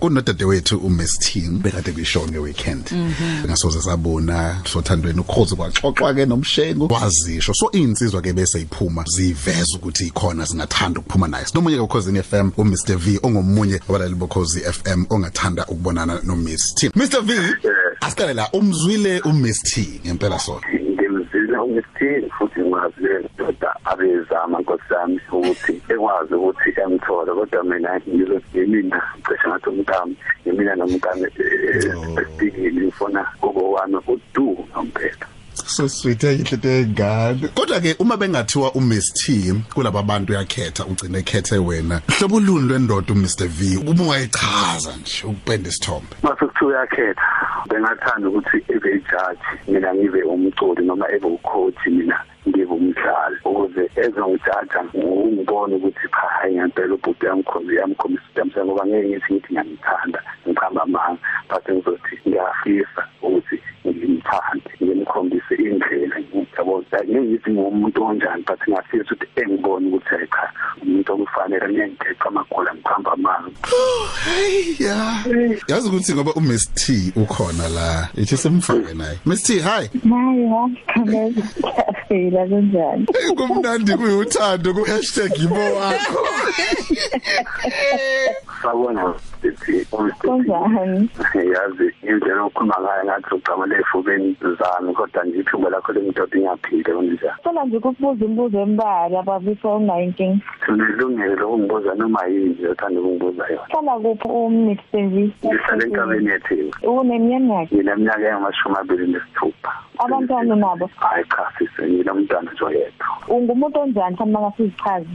kunodadewethu uMiss T bekade kuyishow ngeweekend. Ngasoze sabona sothandweni ukhozi kwaxoxwa ke nomshengu. Wazisho so insizwa ke bese iphuma ziveza ukuthi ikhona singathanda ukuphuma naye. Sinomunye ke ukhosini FM uMr V ongomunye wabalali bokhozi FM ongathanda ukubonana noMiss T Mr V asiqale la umzwile uMiss T ngempela sona. Ngimzile umsithini futhi ngwazile ndoda abezama nkosami ukuthi ekwazi ukuthi emthole. Kodwa mina ngizothi mina cishe ngathi umkami ngimina nomkami esibikile ngifuna ukowami udu ngempela so sweet ayinhle engane kodwa ke uma bengathiwa uMiss T kulabo bantu yakhetha ugcine ekhethe wena. Hlobo luni lwendoda uMr V? Uma ungayichaza nje ukupenda isithombe. Mase kuthiwa yakhetha bengathanda ukuthi ebe judge mina ngibe umculi noma ebe ucoach mina ngibe umdlali. Ukuze ezongijaja ngibone ukuthi cha hayi ngempela ubhuti yamkhombi yamkhombisa ukuthi ngoba ngeke ngithi ngithi ngiyamthanda ngiqamba amanga but ngizothi ngiyafisa ukuthi ngimthande. Ngimkhombise indlela ngiyabo ngiyithi ngumuntu onjani but ngiyafisa ukuthi engibone ukuthi hayi cha umuntu okufanele ngiyengeqa amagula ngiqamba amanga. Hey ya. Yazi ukuthi ngoba uMiss T ukhona la ithi simfake naye. Miss T hi. Hayi ngakhameza phela kanjani? Kumnandi kuyuthando ku #ibo wakho. sabona sithi kanjani yazi indlela okhuluma ngayo ngathi uqamele efubeni zami kodwa nje ithuba lakho lendoda ingaphile kunjani Cela nje ukubuza imibuzo embalwa baba before unayinkinga Sinelungelo lokungibuza noma yini? Othanda ukungibuza yona. Cela kuphi uMr. V Ngihlala enkameni yethini. Uneminyaka Ngineminyaka engamashumi abili nesithupha. Abantwana nabo. Hayi cha sise nginomntwana nje oyedwa. ungumuntu onjani? Mhlawumbe ngasizichazi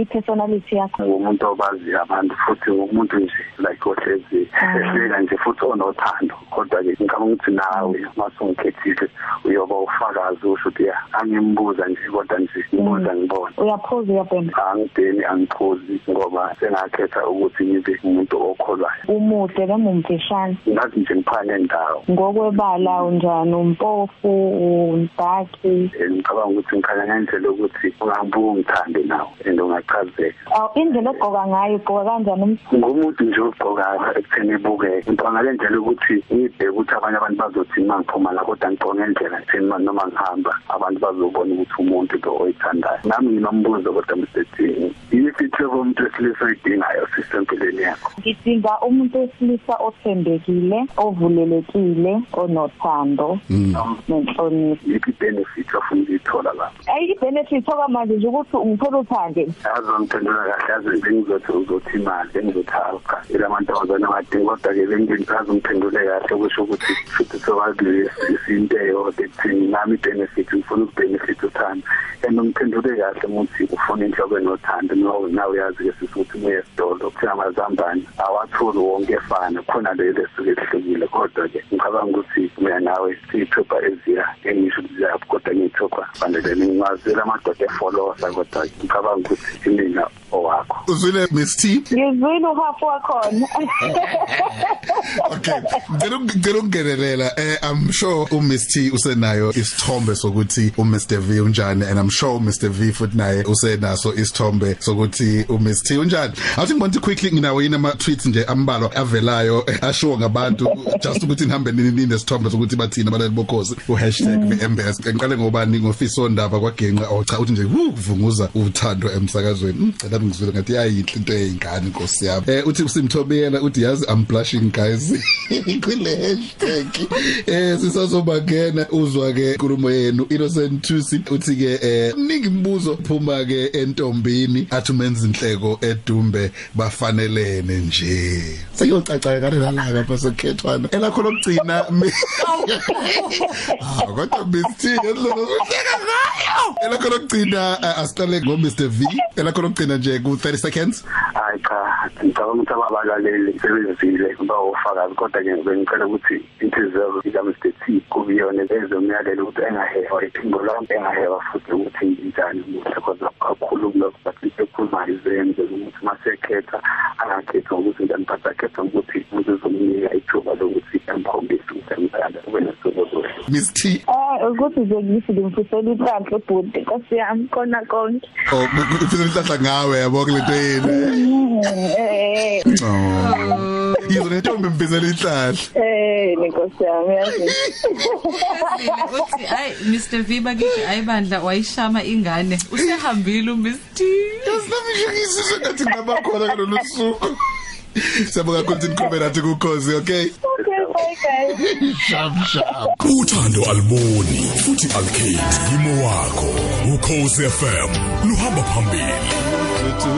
i-personality yakho. Ngumuntu obazi abantu futhi ngumuntu nje like ohlezi ehleka nje futhi onothando. Kodwa ke ngicabanga ukuthi nawe masungikhethile uyoba ufakazi usho ukuthi ya angimbuza nje kodwa nje ngibuza ngibona. uyaphuza uyabhema. Angideni angiphuzi ngoba sengakhetha ukuthi ngibe umuntu okholwayo. umude noma umfishane. Ngathi nje ngiphane ndawo ngokwebala unjani? Umpofu undaki ngicabanga ukuthi ngikhanya ngendlela ukuthi ungabuka ungithande nawe and ungachazeka. Aw indlela ogqoka ngayo ugqoka kanjani um- ngumuntu nje ogqokayo ekutheni ibukeke ngicabanga ngale ndlela ukuthi ngibheke ukuthi abanye abantu bazothi uma ngiphuma la kodwa ngigqoke ngendlela ekutheni ma- noma ngihamba abantu bazobona ukuthi umuntu lo oyithandayo. Nami nginombuzo kodwa msethi yiphi itheko umuntu wesilisa oyidingayo sisempilweni yakho? Ngidinga umuntu wesilisa othembekile ovulelekile onothando. Nenhlonipho yiphi i-benefit ofuna ukuyithola lapho ayi i-benefit okwamanje nje ukuthi ngithola uthande azongiphendula kahle aze bengizothi uzothi imali bengizothi hawu cha ila mantombazane amadingi kodwa-ke bengingazi ungiphendule kahle kusho ukuthi futhi sokwazile isinto eyodwa ekuthini nami i-benefit ngifuna ukubhenefit uthando. And ungiphendule kahle ukuthi ufuna inhloko enothando nawe nawe uyazi-ke sisukuthi umoya esitolo kuthina amazambane awatholi wonke efana khona leyo lesuke ehlukile kodwa-ke ngicabanga ukuthi mina nawe siyithupha eziya engisho ukuthi ziyaphi kodwa ngiyithupha fanele ngingazela amadoda efolosa kodwa ngicabanga ukuthi imina owakho. Uzwile Miss T? Ngizwile uhafu wakhona. Okay ngicela ngicela ukungenelela eh i'm sure uMiss T usenayo isithombe sokuthi uMr V unjani and i'm sure uMr V futhi naye usenaso isithombe sokuthi uMiss T unjani. Athi ngibona quickly nginawo yini ama tweets nje ambalwa avelayo eh, ashiwo ngabantu just ukuthi nihambe nini nesithombe sokuthi bathina abalali bokhozi u#mbs ngiqale ngobani? Ngofisa ondaba kwagenqa oh cha uthi nje hu kuvunguza uthando emsakazweni. Ngicela ngizwile ngathi yayinhle into eyingane inkosi yami. Eh uthi usimthobiyela uthi yazi i'm blushing guys. Kule hashtag eh sisazobangena uzwa ke inkulumo yenu innocent Thusi. Uthi ke eh ningi imibuzo phuma ke entombini athi umenza inhleko edumbe bafanelene nje. Seyocaca kare lalaka lapha sekhethwana. Elakho lokugcina mi- ah kodwa Miss T ngendlela uhleka ngayo elakho lokugcina eh, asiqale ngo Mr V. Elakho lokugcina nje ku 30 seconds. Hayi cha ngicabanga ukuthi abalaleli sebenzile bawofakazi kodwa-ke bengicela ukuthi inhliziyo ika-mr t kubiyona ezomyalelo ukuthi engahewa iphimbo lonke engahewa futhi ukuthi njani muhle cause kakhulu kulokho but ekhulumayo izenze ukuthi masekhetha angakhetha ngokuthi njani but akhetha ngokuthi umuntu uzomnika ithuba lokuthi emkhombise ukuthi emthanda kube nesokozo Miss T. Eh ukuthi nje ngithi ngimfisela inhlanhla ebhuti nkosi yami kona konke. oh ufisa inhlahla ngawe yabo kulento yini Eh oh nentombi mbizela inhlahla Eh nenkosi yami yazi. Yazile uthi hayi Mr V bakithi ayibandla wayishama ingane. Usehambile uMr Yasinamisho ngathi ngabakhona kulolu suku. Siyabonga kakhulu nikhombe nathi kukhozi okay? Okay bye guys. Shap shap uthando aliboni futhi alikhethi imo wakho ukhosi FM luhamba phambili. Tutu